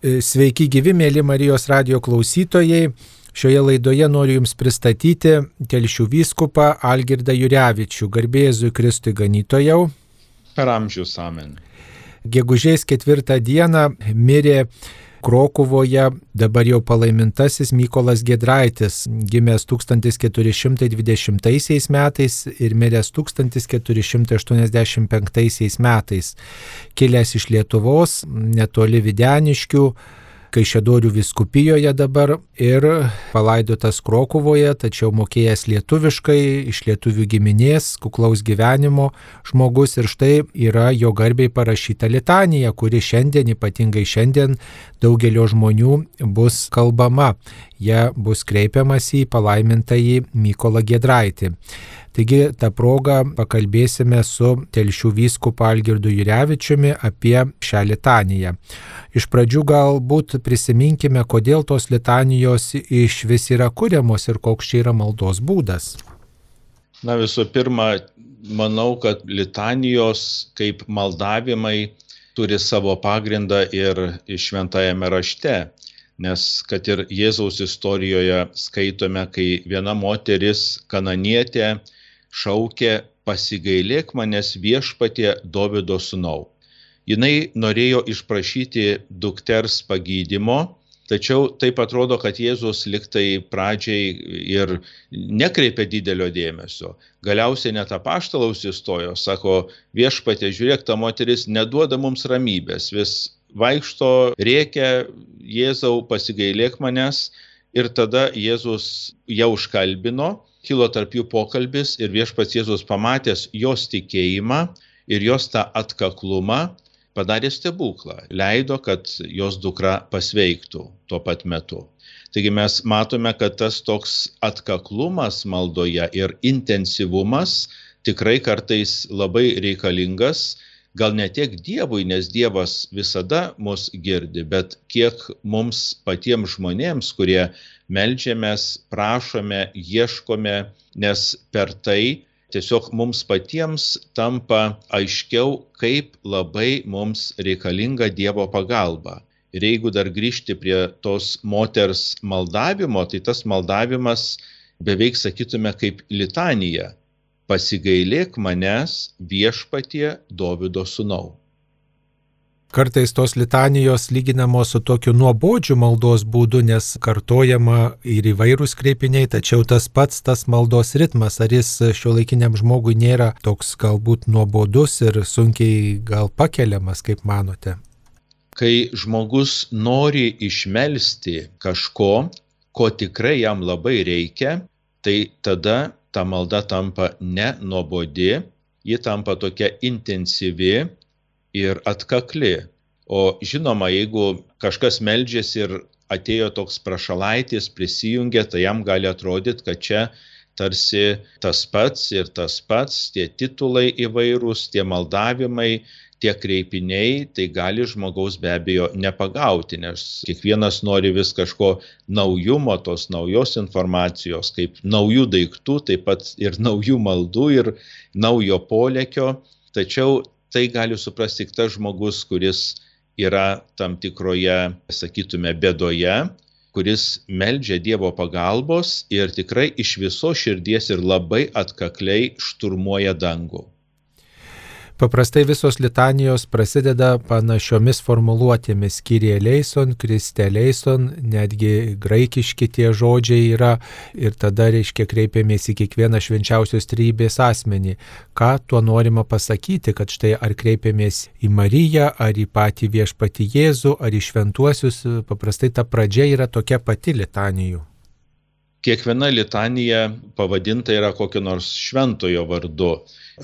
E, sveiki gyvi, mėly Marijos radio klausytojai. Šioje laidoje noriu Jums pristatyti telšių vyskupą Algirdą Jurevičių, garbėzui Kristui ganytojau. Per amžius amen. Gegužės ketvirtą dieną mirė Krokuvoje dabar jau palaimintasis Mykolas Gedraitis, gimęs 1420 metais ir miręs 1485 metais, kilęs iš Lietuvos, netoli Videniškių, Kaišėdorių viskupijoje dabar ir palaidotas Krokuvoje, tačiau mokėjęs lietuviškai, iš lietuvių giminės, kuklaus gyvenimo žmogus ir štai yra jo garbiai parašyta litanija, kuri šiandien, ypatingai šiandien, daugelio žmonių bus kalbama. Ja bus kreipiamas į palaimintąjį Mykolą Gedraitį. Taigi tą progą pakalbėsime su telšių vyskupu Algirdu Jurevičiumi apie šią litaniją. Iš pradžių galbūt prisiminkime, kodėl tos litanijos iš vis yra kuriamos ir koks čia yra maldos būdas. Na visų pirma, manau, kad litanijos kaip maldavimai turi savo pagrindą ir šventajame rašte. Nes kad ir Jėzaus istorijoje skaitome, kai viena moteris kananietė šaukė pasigailėk manęs viešpatie Dovido sūnau. Jis norėjo išprašyti dukters pagydymo, tačiau taip atrodo, kad Jėzus liktai pradžiai ir nekreipė didelio dėmesio. Galiausiai net apaštalaus įstojo, sako, viešpatė, žiūrėk, ta moteris neduoda mums ramybės, vis vaikšto, rėkia, Jėzau, pasigailėk manęs. Ir tada Jėzus ją užkalbino kilo tarp jų pokalbis ir viešpats Jėzus pamatęs jos tikėjimą ir jos tą atkaklumą padarė stebuklą, leido, kad jos dukra pasveiktų tuo pat metu. Taigi mes matome, kad tas toks atkaklumas maldoje ir intensyvumas tikrai kartais labai reikalingas, gal ne tiek Dievui, nes Dievas visada mus girdi, bet kiek mums patiems žmonėms, kurie melžiamės, prašome, ieškome, nes per tai tiesiog mums patiems tampa aiškiau, kaip labai mums reikalinga Dievo pagalba. Ir jeigu dar grįžti prie tos moters maldavimo, tai tas maldavimas beveik sakytume kaip litanija. Pasigailėk manęs viešpatie Davido sūnau. Kartais tos litanijos lyginamos su tokiu nuobodžiu maldos būdu, nes kartojama ir įvairūs kreipiniai, tačiau tas pats tas maldos ritmas, ar jis šio laikiniam žmogui nėra toks galbūt nuobodus ir sunkiai gal pakeliamas, kaip manote? Kai žmogus nori išmelsti kažko, ko tikrai jam labai reikia, tai tada ta malda tampa ne nuobodi, ji tampa tokia intensyvi ir atkakli. O žinoma, jeigu kažkas meldžiasi ir atėjo toks prašalaitis, prisijungė, tai jam gali atrodyti, kad čia tarsi tas pats ir tas pats, tie titulai įvairūs, tie maldavimai, tie kreipiniai, tai gali žmogaus be abejo nepagauti, nes kiekvienas nori vis kažko naujumo, tos naujos informacijos, kaip naujų daiktų, taip pat ir naujų maldų ir naujo polėkio. Tačiau tai gali suprasti tik tas žmogus, kuris yra tam tikroje, sakytume, bėdoje, kuris meldžia Dievo pagalbos ir tikrai iš viso širdies ir labai atkakliai šturmuoja dangų. Paprastai visos litanijos prasideda panašiomis formuluotėmis - Kyrie leison, Kriste leison, netgi graikiški tie žodžiai yra. Ir tada reiškia kreipiamės į kiekvieną švenčiausios trybės asmenį. Ką tuo norima pasakyti, kad štai ar kreipiamės į Mariją, ar į patį viešpatį Jėzų, ar į šventuosius, paprastai ta pradžia yra tokia pati litanijų kiekviena litanija pavadinta yra kokio nors šventojo vardu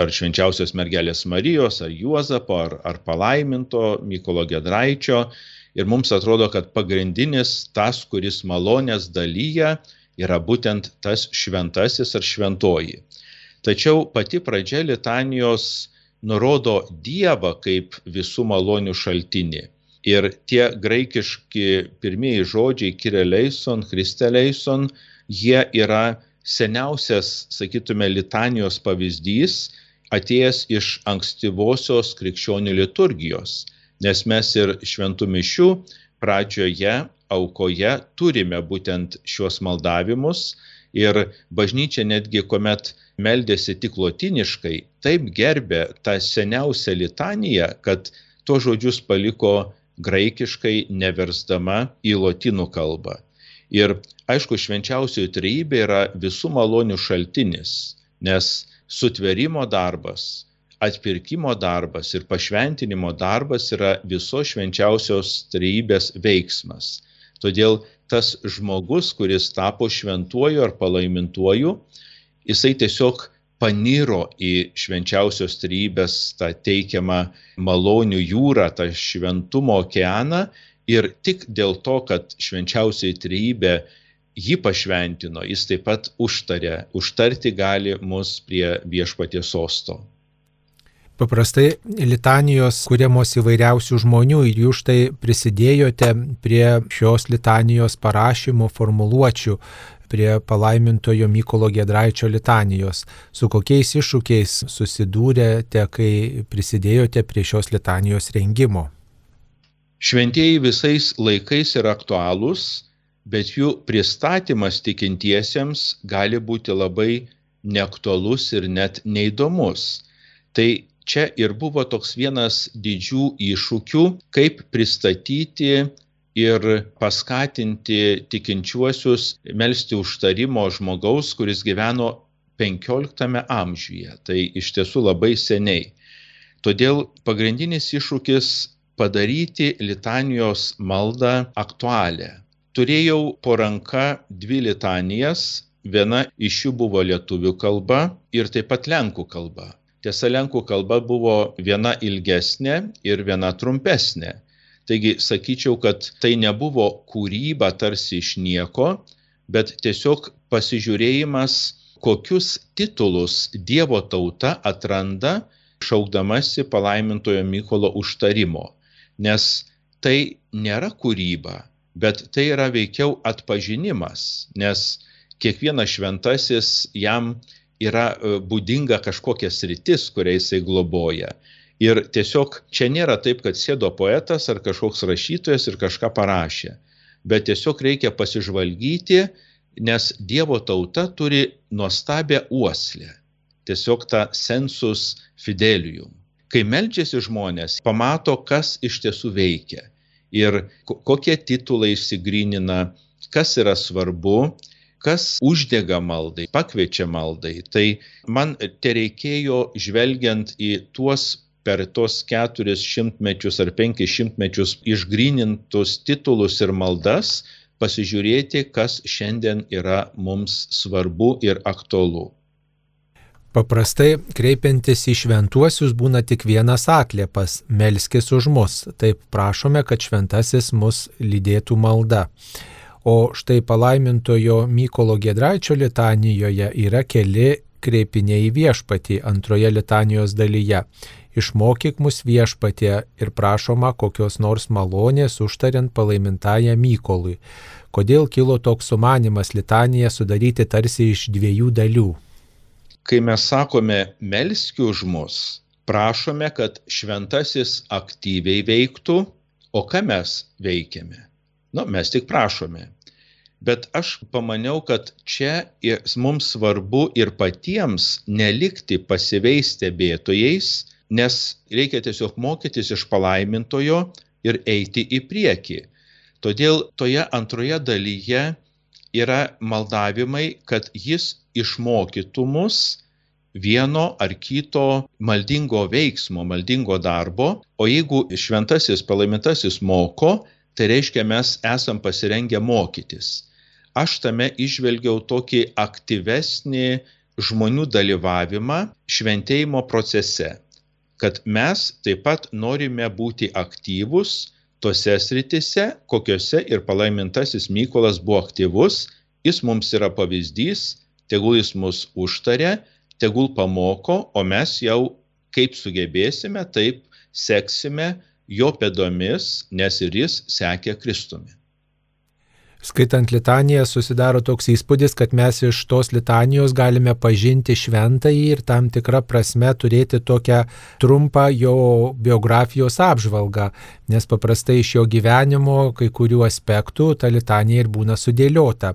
ar švenčiausios mergelės Marijos, ar Juozapo, ar, ar palaiminto Mykolo Gedraičio. Ir mums atrodo, kad pagrindinis tas, kuris malonės dalyja, yra būtent tas šventasis ar šventoji. Tačiau pati pradžia litanijos nurodo Dievą kaip visų malonių šaltinį. Ir tie graikiški pirmieji žodžiai kireleison, kristeleison, jie yra seniausias, sakytume, litanijos pavyzdys, atėjęs iš ankstyvosios krikščionių liturgijos, nes mes ir šventų mišių pradžioje aukoje turime būtent šios maldavimus ir bažnyčia netgi kuomet meldėsi tik lotiniškai, taip gerbė tą seniausią litaniją, kad tuos žodžius paliko graikiškai neversdama į lotynų kalbą. Ir aišku, švenčiausioji trejybė yra visų malonių šaltinis, nes sutverimo darbas, atpirkimo darbas ir pašventinimo darbas yra visos švenčiausios trejybės veiksmas. Todėl tas žmogus, kuris tapo šventuoju ar palaimintuoju, jisai tiesiog paniro į švenčiausios trybės tą teikiamą malonių jūrą, tą šventumo okeaną ir tik dėl to, kad švenčiausiai trybė jį pašventino, jis taip pat užtarė, užtarti gali mus prie viešpaties sosto. Paprastai litanijos kūriamos įvairiausių žmonių ir jūs štai prisidėjote prie šios litanijos parašymo formuluočių, prie palaimintojo Mykolo Gedraičio litanijos. Su kokiais iššūkiais susidūrėte, kai prisidėjote prie šios litanijos rengimo? Šventieji visais laikais yra aktualūs, bet jų pristatymas tikintiesiems gali būti labai neaktualus ir net neįdomus. Tai čia ir buvo toks vienas didžių iššūkių, kaip pristatyti ir paskatinti tikinčiuosius melstį užtarimo žmogaus, kuris gyveno 15 amžiuje. Tai iš tiesų labai seniai. Todėl pagrindinis iššūkis padaryti litanijos maldą aktualią. Turėjau po ranka dvi litanijas, viena iš jų buvo lietuvių kalba ir taip pat lenkų kalba. Tiesa, lenkų kalba buvo viena ilgesnė ir viena trumpesnė. Taigi sakyčiau, kad tai nebuvo kūryba tarsi iš nieko, bet tiesiog pasižiūrėjimas, kokius titulus Dievo tauta atranda šaukdamasi palaimintojo Mykolo užtarimo. Nes tai nėra kūryba, bet tai yra veikiau atpažinimas, nes kiekvienas šventasis jam yra e, būdinga kažkokia sritis, kurią jisai globoja. Ir tiesiog čia nėra taip, kad sėdo poetas ar kažkoks rašytojas ir kažką parašė, bet tiesiog reikia pasižvalgyti, nes Dievo tauta turi nuostabę uoslę, tiesiog tą sensus fidelium. Kai melžiasi žmonės, pamato, kas iš tiesų veikia ir kokie titulai išsigrynina, kas yra svarbu, kas uždega maldai, pakviečia maldai. Tai man te reikėjo žvelgiant į tuos per tos keturis šimtmečius ar penkis šimtmečius išgrinintus titulus ir maldas, pasižiūrėti, kas šiandien yra mums svarbu ir aktualu. Paprastai kreipiantis į šventuosius būna tik vienas atliepas - melskis už mus. Taip prašome, kad šventasis mus lydėtų malda. O štai palaimintojo Mykolo Gedraičio litanijoje yra keli kreipiniai į viešpatį antroje litanijos dalyje. Išmokyk mus viešpatė ir prašoma kokios nors malonės užtariant palaimintają Mykolui. Kodėl kilo toks sumanimas litaniją sudaryti tarsi iš dviejų dalių? Kai mes sakome melskiu už mus, prašome, kad šventasis aktyviai veiktų, o ką mes veikiame? Nu, mes tik prašome. Bet aš pamaniau, kad čia mums svarbu ir patiems nelikti pasyviais stebėtojais, nes reikia tiesiog mokytis iš palaimintojo ir eiti į priekį. Todėl toje antroje dalyje yra maldavimai, kad jis išmokytų mus vieno ar kito maldingo veiksmo, maldingo darbo, o jeigu šventasis palaimintasis moko, tai reiškia mes esam pasirengę mokytis. Aš tame išvelgiau tokį aktyvesnį žmonių dalyvavimą šventėjimo procese, kad mes taip pat norime būti aktyvus tose sritise, kokiuose ir palaimintasis Mykolas buvo aktyvus, jis mums yra pavyzdys, tegul jis mus užtarė, tegul pamoko, o mes jau kaip sugebėsime, taip seksime jo pėdomis, nes ir jis sekė Kristumi. Skaitant litaniją susidaro toks įspūdis, kad mes iš tos litanijos galime pažinti šventąjį ir tam tikrą prasme turėti tokią trumpą jo biografijos apžvalgą, nes paprastai iš jo gyvenimo kai kurių aspektų ta litanija ir būna sudėliota.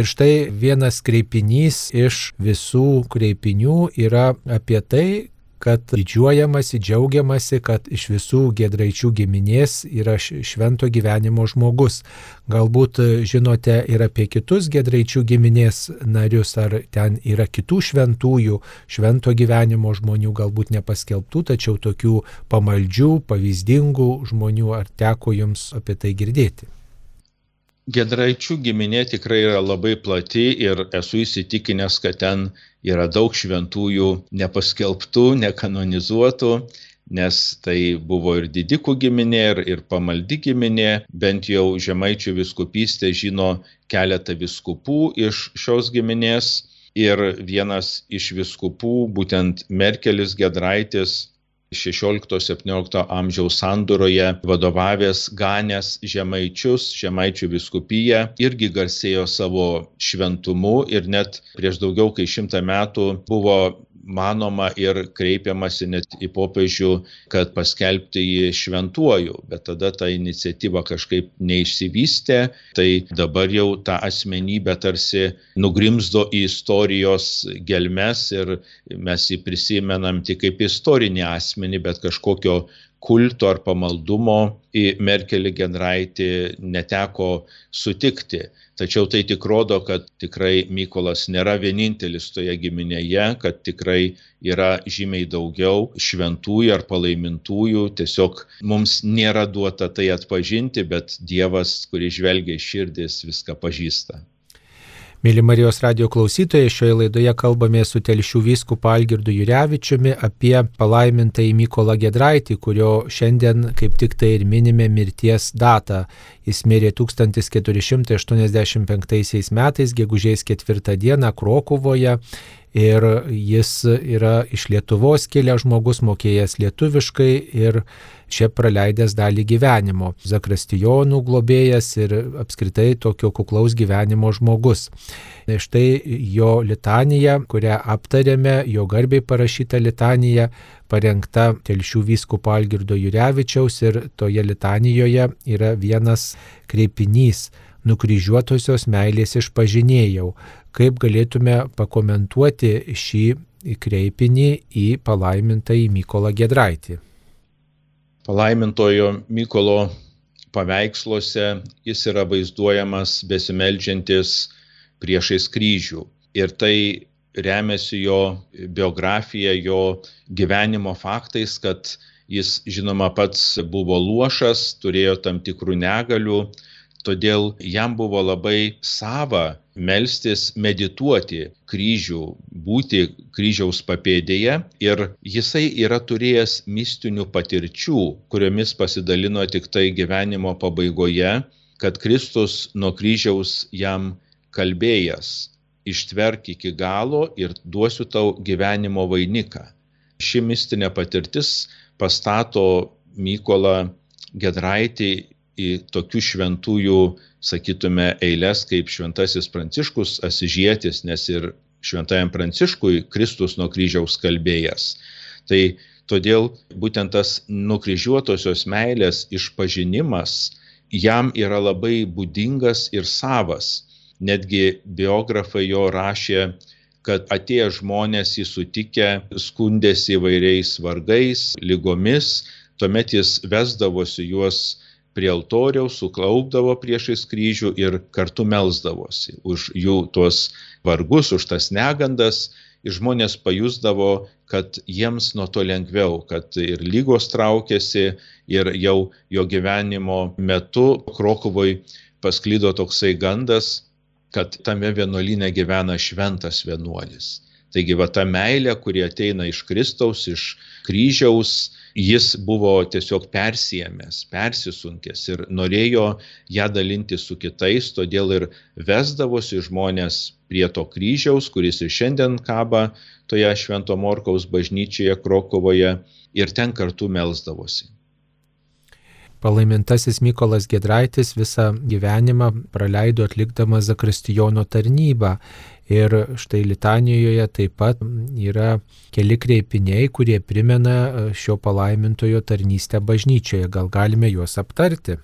Ir štai vienas kreipinys iš visų kreipinių yra apie tai, kad didžiuojamasi, džiaugiamasi, kad iš visų gedraičių giminės yra švento gyvenimo žmogus. Galbūt e, žinote ir apie kitus gedraičių giminės narius, ar ten yra kitų šventųjų, švento gyvenimo žmonių, galbūt nepaskelbtų, tačiau tokių pamaldžių, pavyzdingų žmonių, ar teko jums apie tai girdėti? Gedraičių giminė tikrai yra labai plati ir esu įsitikinęs, kad ten yra daug šventųjų nepaskelbtų, nekanonizuotų, nes tai buvo ir didikų giminė, ir, ir pamaldi giminė, bent jau žemaičių viskupystė žino keletą viskupų iš šios giminės. Ir vienas iš viskupų, būtent Merkelis Gedraitis, 16-17 amžiaus sandūroje vadovavęs ganęs žemaičius, žemaičių viskupiją, irgi garsėjo savo šventumu ir net prieš daugiau kaip šimtą metų buvo manoma ir kreipiamasi net į popiežių, kad paskelbti jį šventuoju, bet tada ta iniciatyva kažkaip neišsivystė, tai dabar jau ta asmenybė tarsi nugrimzdo į istorijos gelmes ir mes jį prisimenam tik kaip istorinį asmenį, bet kažkokio kulto ar pamaldumo į Merkelį generaitį neteko sutikti. Tačiau tai tik rodo, kad tikrai Mykolas nėra vienintelis toje giminėje, kad tikrai yra žymiai daugiau šventųjų ar palaimintųjų. Tiesiog mums nėra duota tai atpažinti, bet Dievas, kuris žvelgia į širdis, viską pažįsta. Mėly Marijos radio klausytojai, šioje laidoje kalbame su telšių vyskupu Algirdu Jurevičiumi apie palaimintą į Mykolą Gedraitį, kurio šiandien kaip tik tai ir minime mirties datą. Jis mirė 1485 metais, gegužės 4 dieną Krokuvoje ir jis yra iš Lietuvos kilęs žmogus, mokėjęs lietuviškai ir čia praleidęs dalį gyvenimo. Zakristijonų globėjas ir apskritai tokio kuklaus gyvenimo žmogus. Štai jo litanija, kurią aptarėme, jo garbiai parašyta litanija, parengta telšių vyskupo Algirdo Jurevičiaus ir toje litanijoje yra vienas kreipinys nukryžiuotosios meilės išpažinėjau. Kaip galėtume pakomentuoti šį kreipinį į palaimintąjį Mykolą Gedraitį? Palaimintojo Mykolo paveiksluose jis yra vaizduojamas besimeldžiantis priešais kryžių. Ir tai remiasi jo biografija, jo gyvenimo faktais, kad jis žinoma pats buvo luošas, turėjo tam tikrų negalių, todėl jam buvo labai sava melstis, medituoti kryžių, būti kryžiaus papėdėje ir jisai yra turėjęs mistinių patirčių, kuriomis pasidalino tik tai gyvenimo pabaigoje, kad Kristus nuo kryžiaus jam kalbėjęs, ištverk iki galo ir duosiu tau gyvenimo vainiką. Ši mistinė patirtis pastato Mykolą Gedraitį į tokių šventųjų, sakytume, eilės kaip šventasis Pranciškus Asižėtis, nes ir šventajam Pranciškui Kristus nuo kryžiaus kalbėjęs. Tai todėl būtent tas nukryžiuotosios meilės išpažinimas jam yra labai būdingas ir savas. Netgi biografai jo rašė, kad atėję žmonės jį sutikę skundėsi įvairiais vargais, lygomis, tuomet jis vesdavosi juos prie altoriaus, suklaupdavo priešais kryžių ir kartu melzdavosi už jų tuos vargus, už tas negandas. Ir žmonės pajusdavo, kad jiems nuo to lengviau, kad ir lygos traukėsi ir jau jo gyvenimo metu Krokovoj pasklydo toksai gandas, kad tame vienuolyne gyvena šventas vienuolis. Taigi va ta meilė, kuri ateina iš Kristaus, iš kryžiaus, jis buvo tiesiog persijęs, persisunkęs ir norėjo ją dalinti su kitais, todėl ir vesdavosi žmonės prie to kryžiaus, kuris ir šiandien kaba toje Švento Morkaus bažnyčioje Krokovoje ir ten kartu melzdavosi. Palaimintasis Mykolas Gedraitis visą gyvenimą praleido atlikdamas Zakristijono tarnybą. Ir štai Litanijoje taip pat yra keli kreipiniai, kurie primena šio palaimintojo tarnystę bažnyčioje. Gal galime juos aptarti?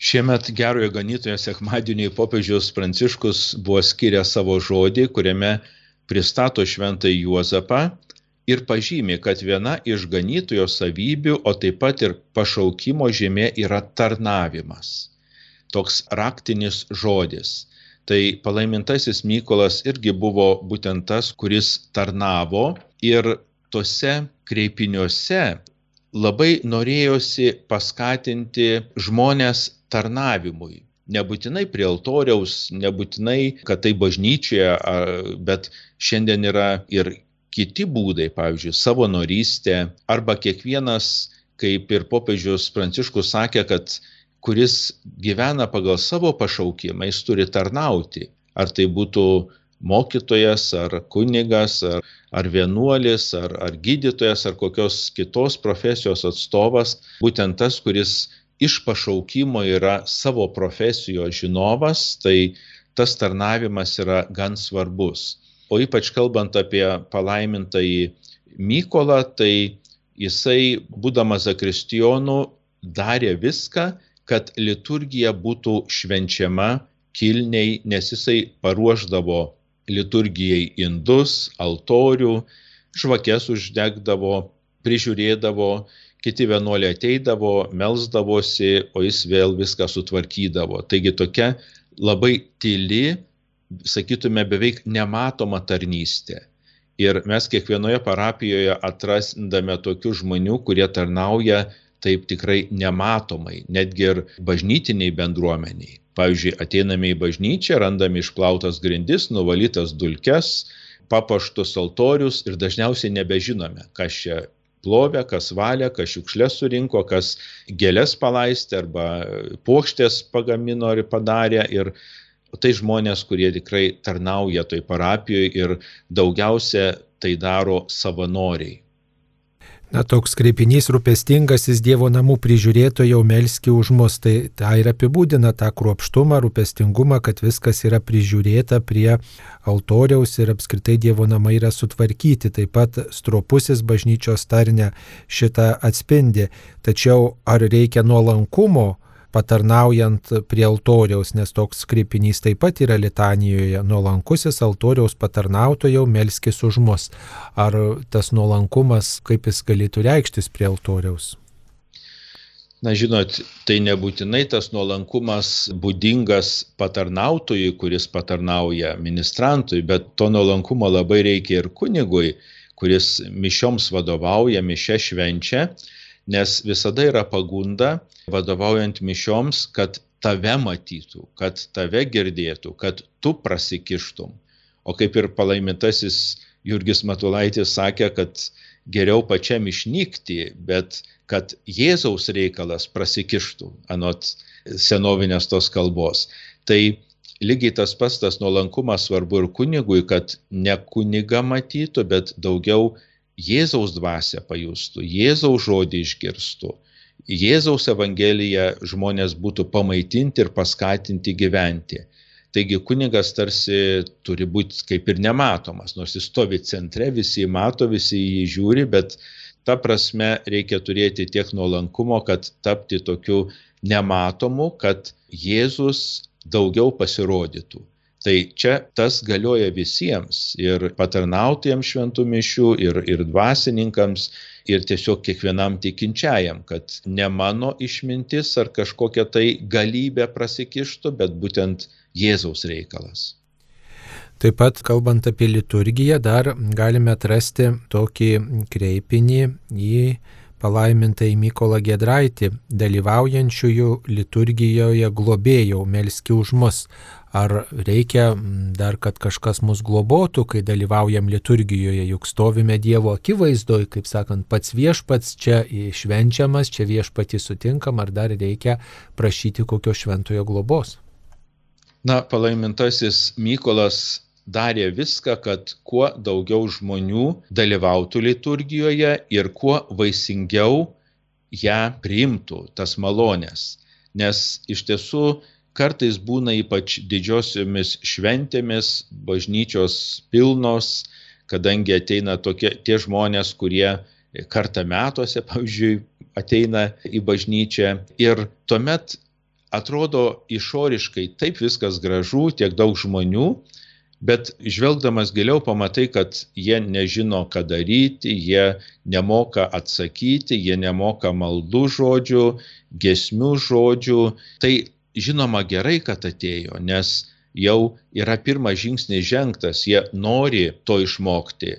Šiemet gerojo ganytojo sekmadieniai popiežius Pranciškus buvo skiręs savo žodį, kuriame pristato šventąjį Juozapą ir pažymė, kad viena iš ganytojo savybių, o taip pat ir pašaukimo žymė yra tarnavimas. Toks raktinis žodis. Tai palaimintasis Mykolas irgi buvo būtent tas, kuris tarnavo ir tose kreipiniuose labai norėjosi paskatinti žmonės tarnavimui. Nebūtinai prie altoriaus, nebūtinai, kad tai bažnyčioje, bet šiandien yra ir kiti būdai, pavyzdžiui, savanorystė arba kiekvienas, kaip ir popiežius Pranciškus sakė, kad kuris gyvena pagal savo pašaukimą, jis turi tarnauti. Ar tai būtų mokytojas, ar kunigas, ar, ar vienuolis, ar, ar gydytojas, ar kokios kitos profesijos atstovas, būtent tas, kuris iš pašaukimo yra savo profesijos žinovas, tai tas tarnavimas yra gan svarbus o ypač kalbant apie palaimintąjį Mykolą, tai jisai, būdamas zakristijonu, darė viską, kad liturgija būtų švenčiama kilniai, nes jisai paruoždavo liturgijai indus, altorių, žvakes uždegdavo, prižiūrėdavo, kiti vienuoliai ateidavo, melzdavosi, o jis vėl viską sutvarkydavo. Taigi tokia labai tyli sakytume, beveik nematoma tarnystė. Ir mes kiekvienoje parapijoje atrasdame tokių žmonių, kurie tarnauja taip tikrai nematomai, netgi ir bažnytiniai bendruomeniai. Pavyzdžiui, ateiname į bažnyčią, randame išplautas grindis, nuvalytas dulkes, papaštus altorius ir dažniausiai nebežinome, kas čia plovė, kas valė, kas šiukšlės surinko, kas gėlės palaistė arba puokštės pagamino ir padarė. Ir tai žmonės, kurie tikrai tarnauja toj parapijoje ir daugiausia tai daro savanoriai. Na, toks kreipinys rūpestingasis Dievo namų prižiūrėtojo melski už mus, tai tai ir apibūdina tą kruopštumą, rūpestingumą, kad viskas yra prižiūrėta prie altoriaus ir apskritai Dievo namai yra sutvarkyti. Taip pat stropusis bažnyčios tarne šitą atspindi. Tačiau ar reikia nuolankumo? Patarnaujant prie altoriaus, nes toks kreipinys taip pat yra litanijoje - nuolankusis altoriaus patarnautojau melskis už mus. Ar tas nuolankumas, kaip jis galėtų reikštis prie altoriaus? Na žinot, tai nebūtinai tas nuolankumas būdingas patarnautojui, kuris patarnauja ministrantui, bet to nuolankumo labai reikia ir kunigui, kuris mišioms vadovauja, mišę švenčia nes visada yra pagunda, vadovaujant mišioms, kad tave matytų, kad tave girdėtų, kad tu prasikištum. O kaip ir palaimintasis Jurgis Matulaitis sakė, kad geriau pačiam išnykti, bet kad Jėzaus reikalas prasikištų, anot senovinės tos kalbos. Tai lygiai tas pats tas nuolankumas svarbu ir kunigui, kad ne kuniga matytų, bet daugiau Jėzaus dvasę pajustų, Jėzaus žodį išgirstų, Jėzaus Evangeliją žmonės būtų pamaitinti ir paskatinti gyventi. Taigi kunigas tarsi turi būti kaip ir nematomas, nors jis stovi centre, visi jį mato, visi jį žiūri, bet ta prasme reikia turėti tiek nuolankumo, kad tapti tokiu nematomu, kad Jėzus daugiau pasirodytų. Tai čia tas galioja visiems ir patarnautėjams šventų mišių, ir, ir dvasininkams, ir tiesiog kiekvienam tikinčiajam, kad ne mano išmintis ar kažkokia tai galybė prasikištų, bet būtent Jėzaus reikalas. Taip pat, kalbant apie liturgiją, dar galime atrasti tokį kreipinį į palaimintą į Mykolą Gedraitį, dalyvaujančiųjų liturgijoje globėjau, melski už mus. Ar reikia dar, kad kažkas mus globotų, kai dalyvaujam liturgijoje, juk stovime Dievo akivaizdoje, kaip sakant, pats viešpats čia švenčiamas, čia viešpatį sutinkam, ar dar reikia prašyti kokio šventojo globos? Na, palaimintasis Mykolas darė viską, kad kuo daugiau žmonių dalyvautų liturgijoje ir kuo vaisingiau ją priimtų, tas malonės. Nes iš tiesų kartais būna ypač didžiosiomis šventėmis bažnyčios pilnos, kadangi ateina tokie, tie žmonės, kurie kartą metuose, pavyzdžiui, ateina į bažnyčią ir tuomet atrodo išoriškai taip viskas gražu, tiek daug žmonių, bet žvelgdamas giliau pamatai, kad jie nežino, ką daryti, jie nemoka atsakyti, jie nemoka maldų žodžių, gesmių žodžių. Tai žinoma gerai, kad atėjo, nes jau yra pirmas žingsnis žengtas, jie nori to išmokti.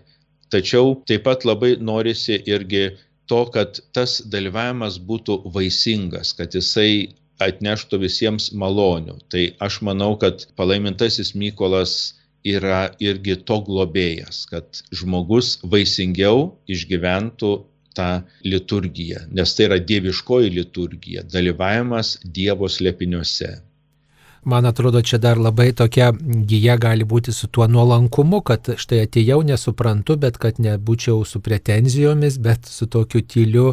Tačiau taip pat labai norisi irgi to, kad tas dalyvavimas būtų vaisingas, kad jisai atneštų visiems malonių. Tai aš manau, kad palaimintasis Mykolas yra irgi to globėjas, kad žmogus vaisingiau išgyventų tą liturgiją, nes tai yra dieviškoji liturgija, dalyvavimas Dievo slėpiniuose. Man atrodo, čia dar labai tokia gyja gali būti su tuo nuolankumu, kad štai atėjau, nesuprantu, bet kad nebūčiau su pretenzijomis, bet su tokiu tyliu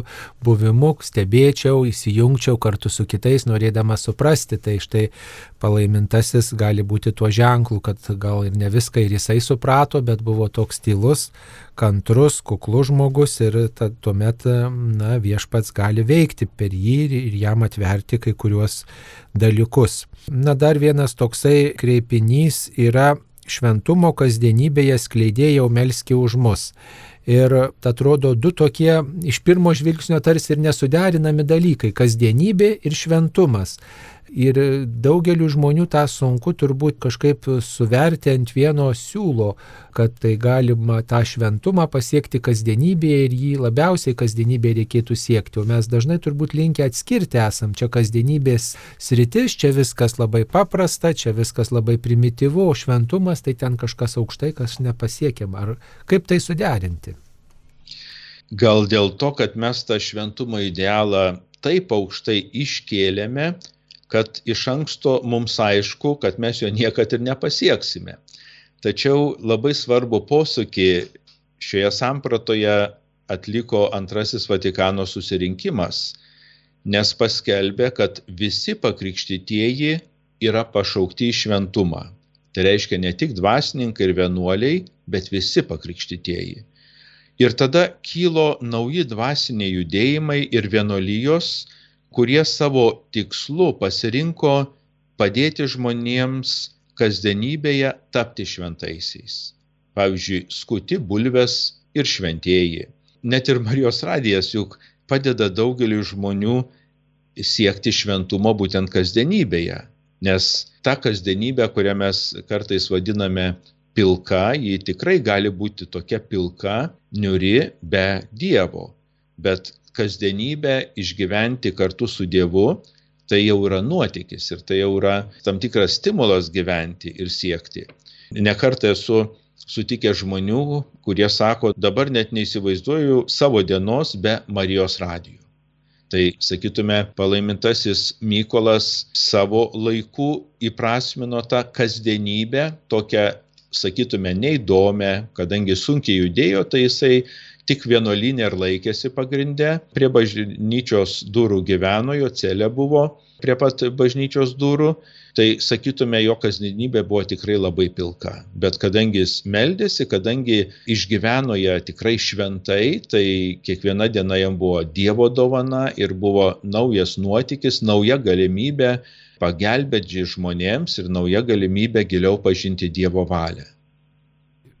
buvimu, stebėčiau, įsijungčiau kartu su kitais, norėdamas suprasti. Tai štai palaimintasis gali būti tuo ženklu, kad gal ir ne viską ir jisai suprato, bet buvo toks tylus, kantrus, kuklus žmogus ir ta, tuomet na, viešpats gali veikti per jį ir jam atverti kai kuriuos dalykus. Na dar vienas toksai kreipinys yra šventumo kasdienybėje skleidėjau melski už mus. Ir atrodo du tokie iš pirmo žvilgsnio tarsi ir nesuderinami dalykai - kasdienybė ir šventumas. Ir daugeliu žmonių tą sunku turbūt kažkaip suverti ant vieno siūlo, kad tai galima tą šventumą pasiekti kasdienybėje ir jį labiausiai kasdienybėje reikėtų siekti. O mes dažnai turbūt linkę atskirti esam. Čia kasdienybės sritis, čia viskas labai paprasta, čia viskas labai primityvu, o šventumas tai ten kažkas aukštai, kas nepasiekiama. Ar kaip tai suderinti? Gal dėl to, kad mes tą šventumo idealą taip aukštai iškėlėme, kad iš anksto mums aišku, kad mes jo niekad ir nepasieksime. Tačiau labai svarbu posūkį šioje sampratoje atliko antrasis Vatikano susirinkimas, nes paskelbė, kad visi pakrikštytieji yra pašaukti į šventumą. Tai reiškia ne tik dvasininkai ir vienuoliai, bet visi pakrikštytieji. Ir tada kilo nauji dvasiniai judėjimai ir vienolyjos, kurie savo tikslu pasirinko padėti žmonėms kasdienybėje tapti šventaisiais. Pavyzdžiui, skuti bulves ir šventieji. Net ir Marijos radijas juk padeda daugeliu žmonių siekti šventumo būtent kasdienybėje. Nes ta kasdienybė, kurią mes kartais vadiname pilka, ji tikrai gali būti tokia pilka, niuri be Dievo. Bet kasdienybę išgyventi kartu su Dievu, tai jau yra nuotykis ir tai jau yra tam tikras stimulas gyventi ir siekti. Nekartą esu sutikęs žmonių, kurie sako, dabar net neįsivaizduoju savo dienos be Marijos radijų. Tai sakytume, palaimintasis Mykolas savo laiku įprasmino tą kasdienybę, tokią, sakytume, neįdomią, kadangi sunkiai judėjo, tai jisai tik vienuolinė ir laikėsi pagrindė, prie bažnyčios durų gyveno, jo celė buvo prie pat bažnyčios durų, tai sakytume, jo kasdienybė buvo tikrai labai pilka. Bet kadangi jis meldėsi, kadangi išgyveno ją tikrai šventai, tai kiekviena diena jam buvo Dievo dovana ir buvo naujas nuotykis, nauja galimybė pagelbėti žmonėms ir nauja galimybė giliau pažinti Dievo valią.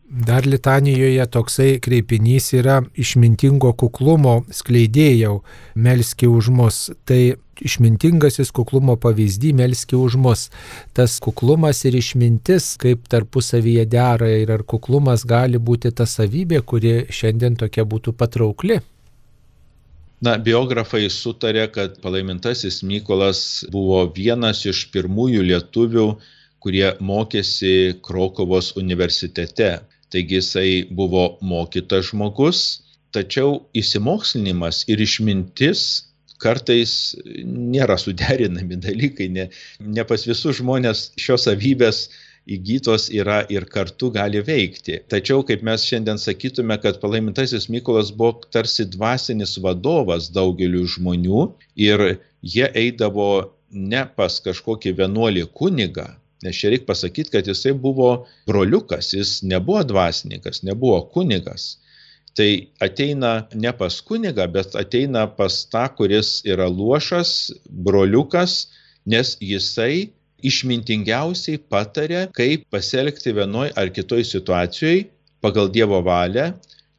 Dar litanijoje toksai kreipinys yra išmintingo kuklumo skleidėjau, melski už mus. Tai išmintingasis kuklumo pavyzdį melski už mus. Tas kuklumas ir išmintis, kaip tarpusavyje dera ir ar kuklumas gali būti ta savybė, kuri šiandien tokia būtų patraukli. Na, biografai sutarė, kad palaimintasis Mykolas buvo vienas iš pirmųjų lietuvių, kurie mokėsi Krokovos universitete. Taigi jisai buvo mokytas žmogus, tačiau įsimokslinimas ir išmintis kartais nėra suderinami dalykai, ne, ne pas visus žmonės šios savybės įgytos yra ir kartu gali veikti. Tačiau, kaip mes šiandien sakytume, kad palaimintasis Mykolas buvo tarsi dvasinis vadovas daugeliu žmonių ir jie eidavo ne pas kažkokį vienuolį kunigą, nes čia reikia pasakyti, kad jisai buvo broliukas, jis nebuvo dvasininkas, nebuvo kunigas tai ateina ne pas kunigą, bet ateina pas tą, kuris yra luošas, broliukas, nes jisai išmintingiausiai patarė, kaip pasielgti vienoj ar kitoj situacijoje pagal Dievo valią,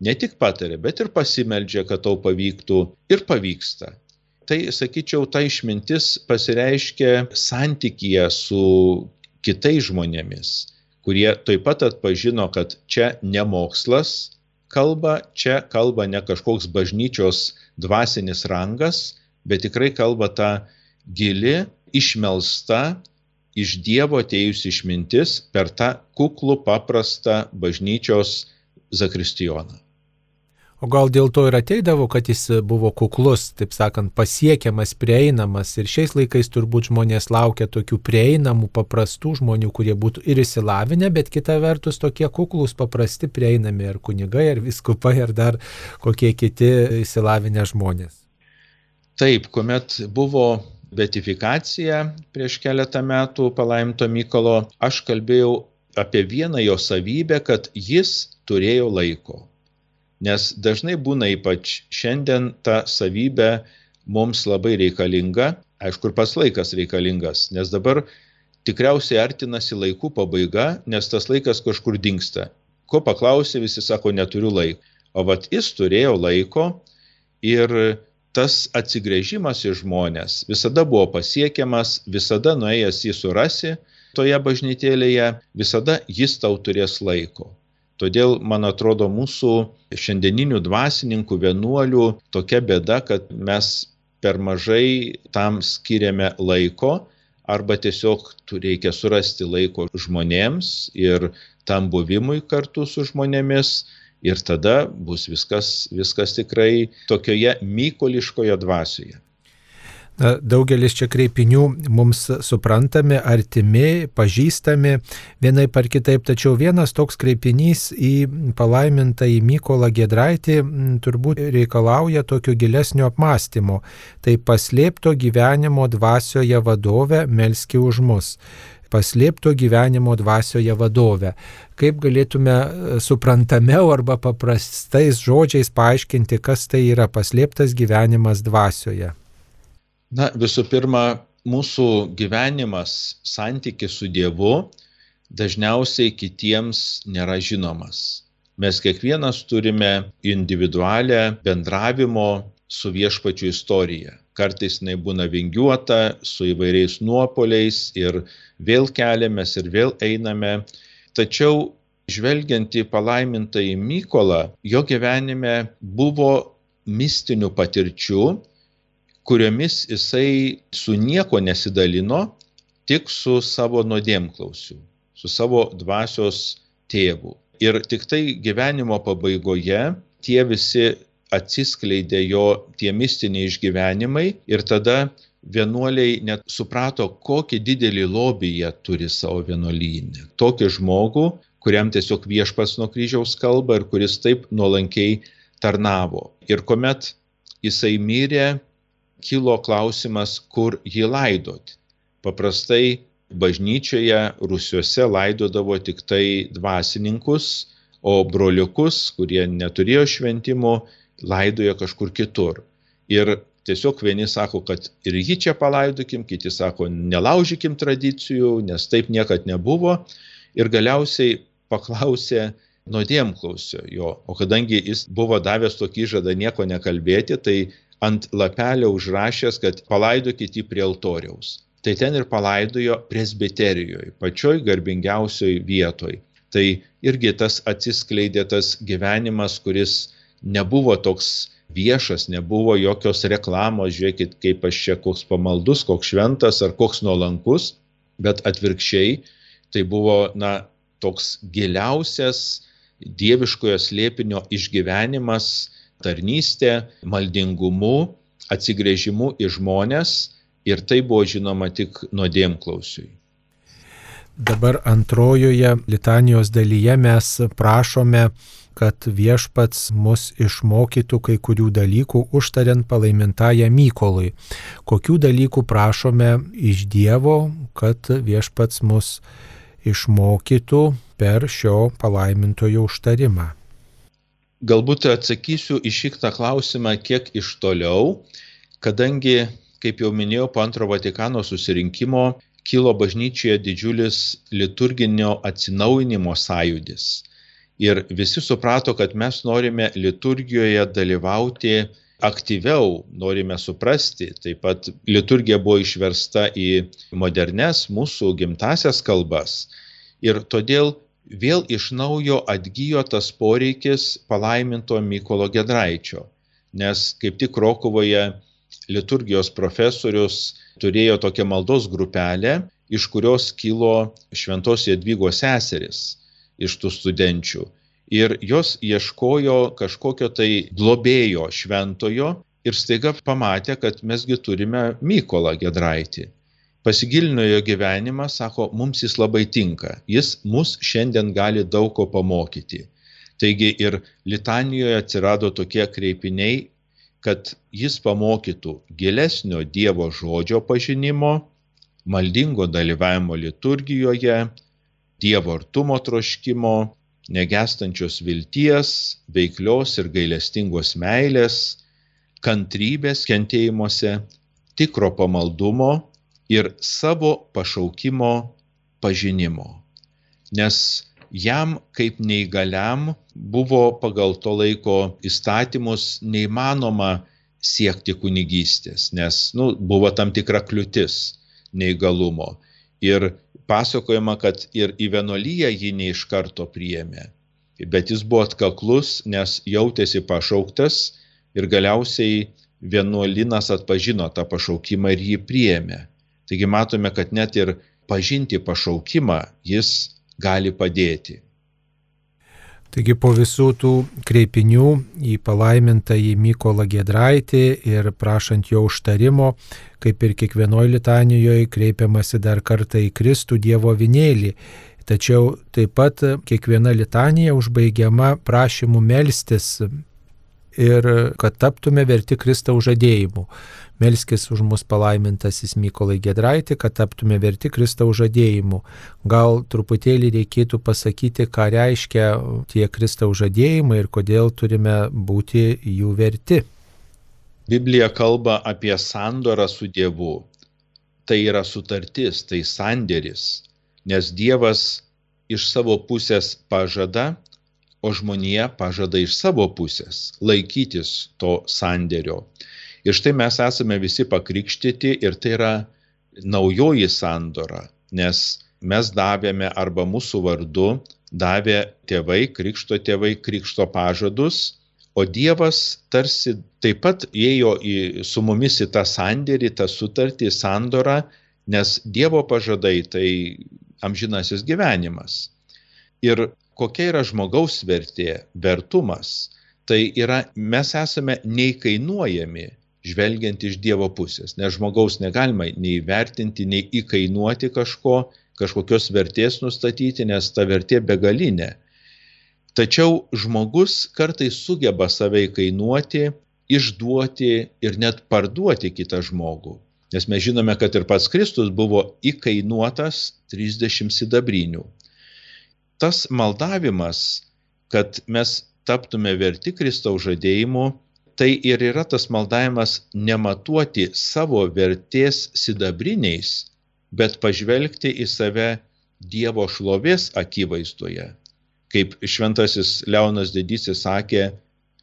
ne tik patarė, bet ir pasimeldžia, kad tau pavyktų ir pavyksta. Tai, sakyčiau, ta išmintis pasireiškia santykyje su kitais žmonėmis, kurie taip pat atpažino, kad čia ne mokslas, kalba, čia kalba ne kažkoks bažnyčios dvasinis rangas, bet tikrai kalba ta gili, išmelsta, iš Dievo atėjusi išmintis per tą kuklų paprastą bažnyčios zakristijoną. O gal dėl to ir ateidavo, kad jis buvo kuklus, taip sakant, pasiekiamas, prieinamas. Ir šiais laikais turbūt žmonės laukia tokių prieinamų, paprastų žmonių, kurie būtų ir įsilavinę, bet kita vertus tokie kuklus, paprasti, prieinami ar kunigai, ar viskupai, ar dar kokie kiti įsilavinę žmonės. Taip, kuomet buvo betifikacija prieš keletą metų palaimto Mykolo, aš kalbėjau apie vieną jo savybę, kad jis turėjo laiko Nes dažnai būna ypač šiandien ta savybė mums labai reikalinga, aišku, ir pats laikas reikalingas, nes dabar tikriausiai artinasi laikų pabaiga, nes tas laikas kažkur dinksta. Ko paklausė, visi sako, neturiu laiko. O vat jis turėjo laiko ir tas atsigrėžimas į žmonės visada buvo pasiekiamas, visada nuėjęs jį surasi toje bažnytėlėje, visada jis tau turės laiko. Todėl, man atrodo, mūsų šiandieninių dvasininkų, vienuolių tokia bėda, kad mes per mažai tam skiriame laiko arba tiesiog reikia surasti laiko žmonėms ir tam buvimui kartu su žmonėmis ir tada bus viskas, viskas tikrai tokioje mykoliškoje dvasioje. Daugelis čia kreipinių mums suprantami, artimi, pažįstami vienai par kitaip, tačiau vienas toks kreipinys į palaimintą į Mykolą Gedraitį turbūt reikalauja tokio gilesnio apmąstymo. Tai paslėpto gyvenimo dvasioje vadovė Melski už mus paslėpto gyvenimo dvasioje vadovę. Kaip galėtume suprantamiau arba paprastais žodžiais paaiškinti, kas tai yra paslėptas gyvenimas dvasioje? Na, visų pirma, mūsų gyvenimas, santykis su Dievu dažniausiai kitiems nėra žinomas. Mes kiekvienas turime individualią bendravimo su viešpačiu istoriją. Kartais jinai būna vingiuota, su įvairiais nuopoliais ir vėl keliamės ir vėl einame. Tačiau žvelgiant į palaimintą į Mykolą, jo gyvenime buvo mistinių patirčių, kuriomis jisai su nieko nesidalino, tik su savo nuodėmklausiu, su savo dvasios tėvu. Ir tik tai gyvenimo pabaigoje tie visi atsiskleidė jo tie mistiniai išgyvenimai ir tada vienuoliai net suprato, kokį didelį lobį jie turi savo vienuolynę. Tokį žmogų, kuriam tiesiog viešpas nuo kryžiaus kalba ir kuris taip nuolankiai tarnavo. Ir kuomet jisai mirė, kilo klausimas, kur jį laidoti. Paprastai bažnyčioje rusiuose laidodavo tik tai dvasininkus, o broliukus, kurie neturėjo šventimo, laidojo kažkur kitur. Ir tiesiog vieni sako, kad ir jį čia palaidokim, kiti sako, nelaužykim tradicijų, nes taip niekad nebuvo. Ir galiausiai paklausė nuodėmklausio jo, o kadangi jis buvo davęs tokį žadą nieko nekalbėti, tai ant lapelio užrašęs, kad palaidokit jį prie altoriaus. Tai ten ir palaidojo presbiterijoje, pačioj garbingiausioj vietoj. Tai irgi tas atsiskleidė tas gyvenimas, kuris nebuvo toks viešas, nebuvo jokios reklamos, žiūrėkit, kaip aš čia koks pamaldus, koks šventas ar koks nuolankus, bet atvirkščiai tai buvo, na, toks giliausias dieviškojo slėpinio išgyvenimas, tarnystė, maldingumu, atsigrėžimu į žmonės ir tai buvo žinoma tik nuodėmklausiui. dabar antrojoje litanijos dalyje mes prašome kad viešpats mus išmokytų kai kurių dalykų užtariant palaimintąją Mykolui. Kokių dalykų prašome iš Dievo, kad viešpats mus išmokytų per šio palaimintojo užtarimą. Galbūt atsakysiu į šitą klausimą kiek iš toliau, kadangi, kaip jau minėjau, po antro Vatikano susirinkimo kilo bažnyčioje didžiulis liturginio atsinaujinimo sąjūdis ir visi suprato, kad mes norime liturgijoje dalyvauti aktyviau, norime suprasti. Taip pat liturgija buvo išversta į modernes mūsų gimtasias kalbas. Ir todėl vėl iš naujo atgyjo tas poreikis palaiminto Mykolo Gedraičio. Nes kaip tik Rokovoje liturgijos profesorius turėjo tokią maldos grupelę, iš kurios kilo šventos Jadvygos seseris iš tų studenčių. Ir jos ieškojo kažkokio tai globėjo šventojo ir staiga pamatė, kad mesgi turime Mykolą Gedraitį. Pasigilino jo gyvenimą, sako, mums jis labai tinka, jis mus šiandien gali daug ko pamokyti. Taigi ir litanijoje atsirado tokie kreipiniai, kad jis pamokytų gilesnio Dievo žodžio pažinimo, maldingo dalyvavimo liturgijoje, Dievo artumo troškimo, negestančios vilties, veiklios ir gailestingos meilės, kantrybės kentėjimuose, tikro pamaldumo ir savo pašaukimo pažinimo. Nes jam kaip neįgaliam buvo pagal to laiko įstatymus neįmanoma siekti kunigystės, nes nu, buvo tam tikra kliūtis neįgalumo. Ir pasakojama, kad ir į vienuolyją jį ne iš karto priėmė. Bet jis buvo atkaklus, nes jautėsi pašauktas ir galiausiai vienuolinas atpažino tą pašaukimą ir jį priėmė. Taigi matome, kad net ir pažinti pašaukimą jis gali padėti. Taigi po visų tų kreipinių į palaimintą į Mykolą Gedraitį ir prašant jo užtarimo, kaip ir kiekvienoje litanijoje kreipiamasi dar kartą į Kristų Dievo vinėlį. Tačiau taip pat kiekviena litanija užbaigiama prašymu melstis ir kad taptume verti Kristaus žadėjimu. Melskis už mus palaimintasis Mykolai Gedraitį, kad taptume verti Kristaus žadėjimu. Gal truputėlį reikėtų pasakyti, ką reiškia tie Kristaus žadėjimai ir kodėl turime būti jų verti. Biblija kalba apie sandorą su Dievu. Tai yra sutartis, tai sandėris, nes Dievas iš savo pusės pažada, o žmonija pažada iš savo pusės laikytis to sandėrio. Ir štai mes esame visi pakrikštyti ir tai yra naujoji sandora, nes mes davėme arba mūsų vardu davė tėvai, krikšto tėvai, krikšto pažadus, o Dievas tarsi taip pat ėjo į, su mumis į tą sandėrį, tą sutartį, sandorą, nes Dievo pažadai tai amžinasis gyvenimas. Ir kokia yra žmogaus vertė, vertumas, tai yra mes esame neįkainuojami žvelgiant iš Dievo pusės, nes žmogaus negalima nei vertinti, nei įkainuoti kažko, kažkokios vertės nustatyti, nes ta vertė begalinė. Tačiau žmogus kartais sugeba save įkainuoti, išduoti ir net parduoti kitą žmogų. Nes mes žinome, kad ir pats Kristus buvo įkainuotas 30 sidabrinių. Tas maldavimas, kad mes taptume verti Kristaus žadėjimu, tai ir yra tas maldavimas nematuoti savo vertės sidabriniais, bet pažvelgti į save Dievo šlovės akivaizdoje. Kaip šventasis Leonas Didysis sakė,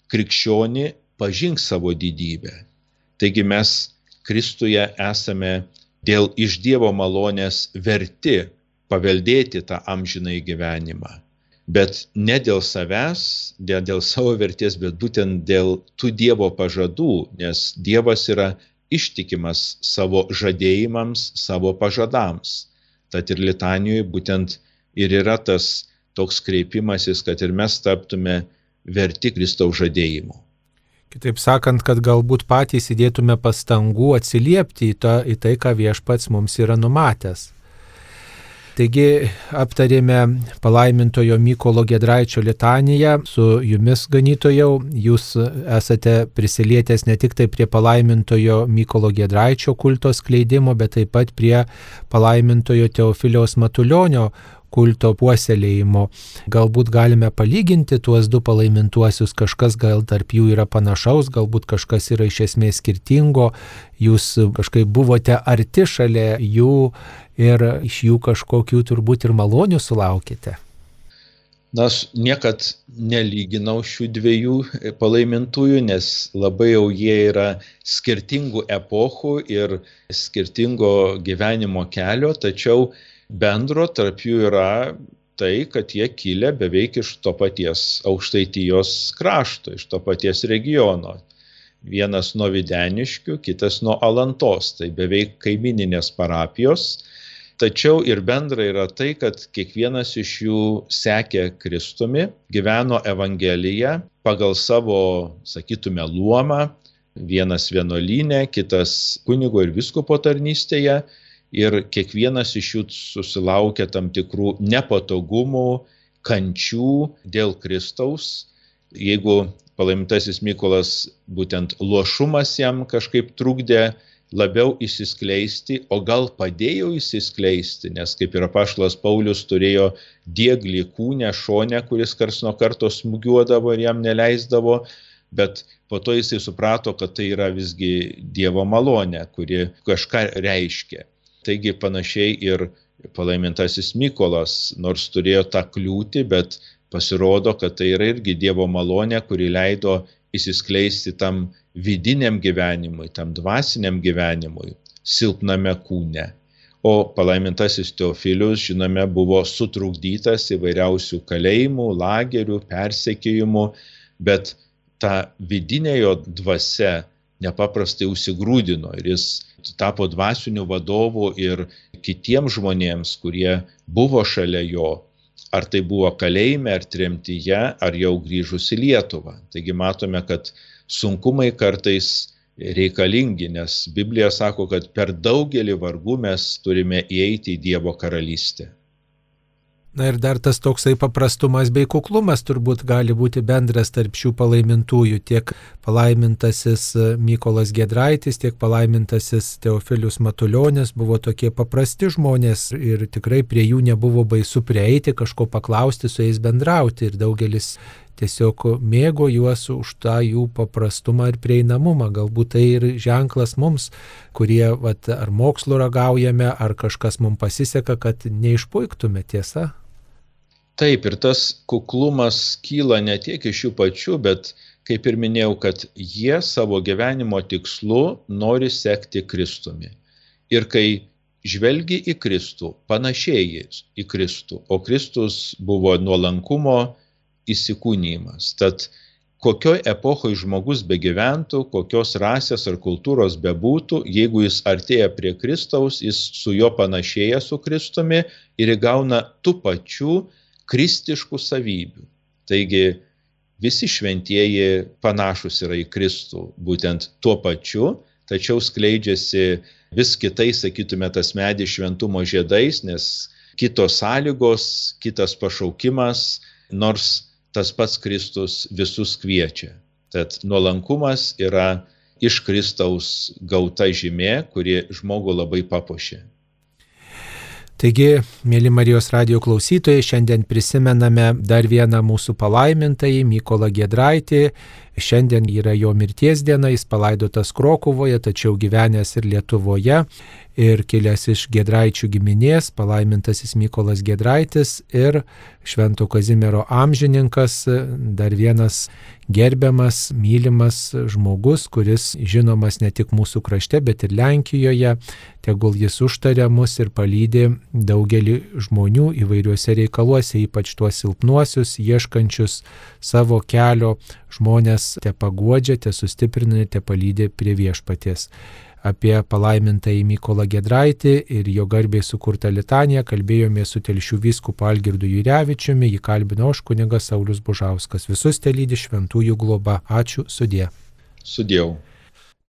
krikščioni pažink savo didybę. Taigi mes Kristuje esame dėl iš Dievo malonės verti paveldėti tą amžinai gyvenimą bet ne dėl savęs, ne dėl savo vertės, bet būtent dėl tų Dievo pažadų, nes Dievas yra ištikimas savo žadėjimams, savo pažadams. Tad ir litanijoje būtent ir yra tas toks kreipimasis, kad ir mes taptume verti Kristaus žadėjimų. Kitaip sakant, kad galbūt patys įdėtume pastangų atsiliepti į, ta, į tai, ką viešpats mums yra numatęs. Taigi aptarėme palaimintojo Mykolo Gedraičio litaniją su jumis ganytojau. Jūs esate prisilietęs ne tik tai prie palaimintojo Mykolo Gedraičio kulto skleidimo, bet taip pat prie palaimintojo Teofiliaus Matulionio kulto puoselėjimo. Galbūt galime palyginti tuos du palaimintuosius, kažkas gal tarp jų yra panašaus, galbūt kažkas yra iš esmės skirtingo, jūs kažkaip buvote arti šalia jų ir iš jų kažkokių turbūt ir malonių sulaukite. Na, aš niekad nelyginau šių dviejų palaimintųjų, nes labai jau jie yra skirtingų epochų ir skirtingo gyvenimo kelio, tačiau bendro tarp jų yra tai, kad jie kilę beveik iš to paties aukštaitijos krašto, iš to paties regiono. Vienas nuo Videniškių, kitas nuo Alantos, tai beveik kaimininės parapijos. Tačiau ir bendra yra tai, kad kiekvienas iš jų sekė Kristumi, gyveno Evangeliją pagal savo, sakytume, luomą, vienas vienuolynė, kitas kunigo ir viskopo tarnystėje ir kiekvienas iš jų susilaukia tam tikrų nepatogumų, kančių dėl Kristaus. Jeigu palaimintasis Mykolas būtent lošumas jam kažkaip trukdė labiau įsiskleisti, o gal padėjo įsiskleisti, nes kaip ir apaštalas Paulius turėjo dieglį kūnę šonę, kuris kars nuo karto smūgiuodavo ir jam neleisdavo, bet po to jisai suprato, kad tai yra visgi Dievo malonė, kuri kažką reiškia. Taigi panašiai ir palaimintasis Mykolas, nors turėjo tą kliūtį, bet pasirodo, kad tai yra irgi Dievo malonė, kuri leido įsiskleisti tam vidiniam gyvenimui, tam dvasiniam gyvenimui, silpname kūne. O palaimintasis Teofilius, žinome, buvo sutrukdytas įvairiausių kalėjimų, lagerių, persekėjimų, bet ta vidinė jo dvasia nepaprastai užsigrūdino ir jis tapo dvasiniu vadovu ir kitiems žmonėms, kurie buvo šalia jo, ar tai buvo kalėjime, ar tremtyje, ar jau grįžus į Lietuvą. Taigi matome, kad sunkumai kartais reikalingi, nes Biblija sako, kad per daugelį vargų mes turime įeiti į Dievo karalystę. Na ir dar tas toksai paprastumas bei kuklumas turbūt gali būti bendras tarp šių palaimintųjų. Tiek palaimintasis Mykolas Gedraitis, tiek palaimintasis Teofilius Matuljonis buvo tokie paprasti žmonės ir tikrai prie jų nebuvo baisu prieiti, kažko paklausti, su jais bendrauti. Ir daugelis tiesiog mėgo juos už tą jų paprastumą ir prieinamumą. Galbūt tai ir ženklas mums, kurie vat, ar mokslo ragaujame, ar kažkas mums pasiseka, kad neišpuiktume tiesa. Taip, ir tas kuklumas kyla ne tiek iš jų pačių, bet kaip ir minėjau, kad jie savo gyvenimo tikslu nori sekti Kristumi. Ir kai žvelgi į Kristų, panašiai į Kristų, o Kristus buvo nuolankumo įsikūnymas. Tad kokioj epochoje žmogus begyventų, kokios rasės ar kultūros bebūtų, jeigu jis artėja prie Kristaus, jis su juo panašėja su Kristumi ir įgauna tų pačių kristiškų savybių. Taigi visi šventieji panašus yra į Kristų, būtent tuo pačiu, tačiau skleidžiasi vis kitais, sakytume, tas medis šventumo žiedais, nes kitos sąlygos, kitas pašaukimas, nors tas pats Kristus visus kviečia. Tad nuolankumas yra iš Kristaus gauta žymė, kuri žmogų labai papuošia. Taigi, mėly Marijos radio klausytojai, šiandien prisimename dar vieną mūsų palaimintąjį Mykolą Gedraitį. Šiandien yra jo mirties diena, jis palaidotas Krokuvoje, tačiau gyvenęs ir Lietuvoje ir kilęs iš Gedraičių giminės, palaimintasis Mykolas Gedraitis ir Švento Kazimiero amžininkas, dar vienas gerbiamas, mylimas žmogus, kuris žinomas ne tik mūsų krašte, bet ir Lenkijoje, tegul jis užtaria mus ir palydė daugelį žmonių įvairiuose reikaluose, ypač tuos silpnuosius, ieškančius savo kelio žmonės te paguodžia, te sustiprina, te palydė prie viešpaties apie palaimintąjį Mykolą Gedraitį ir jo garbiai sukurtą litaniją kalbėjome su telšių vyskupu Algirdu Jurevičiumi, jį kalbino aš kunigas Saulis Bužauskas. Visus te lydi šventųjų globa. Ačiū, sudė. Sudėjau.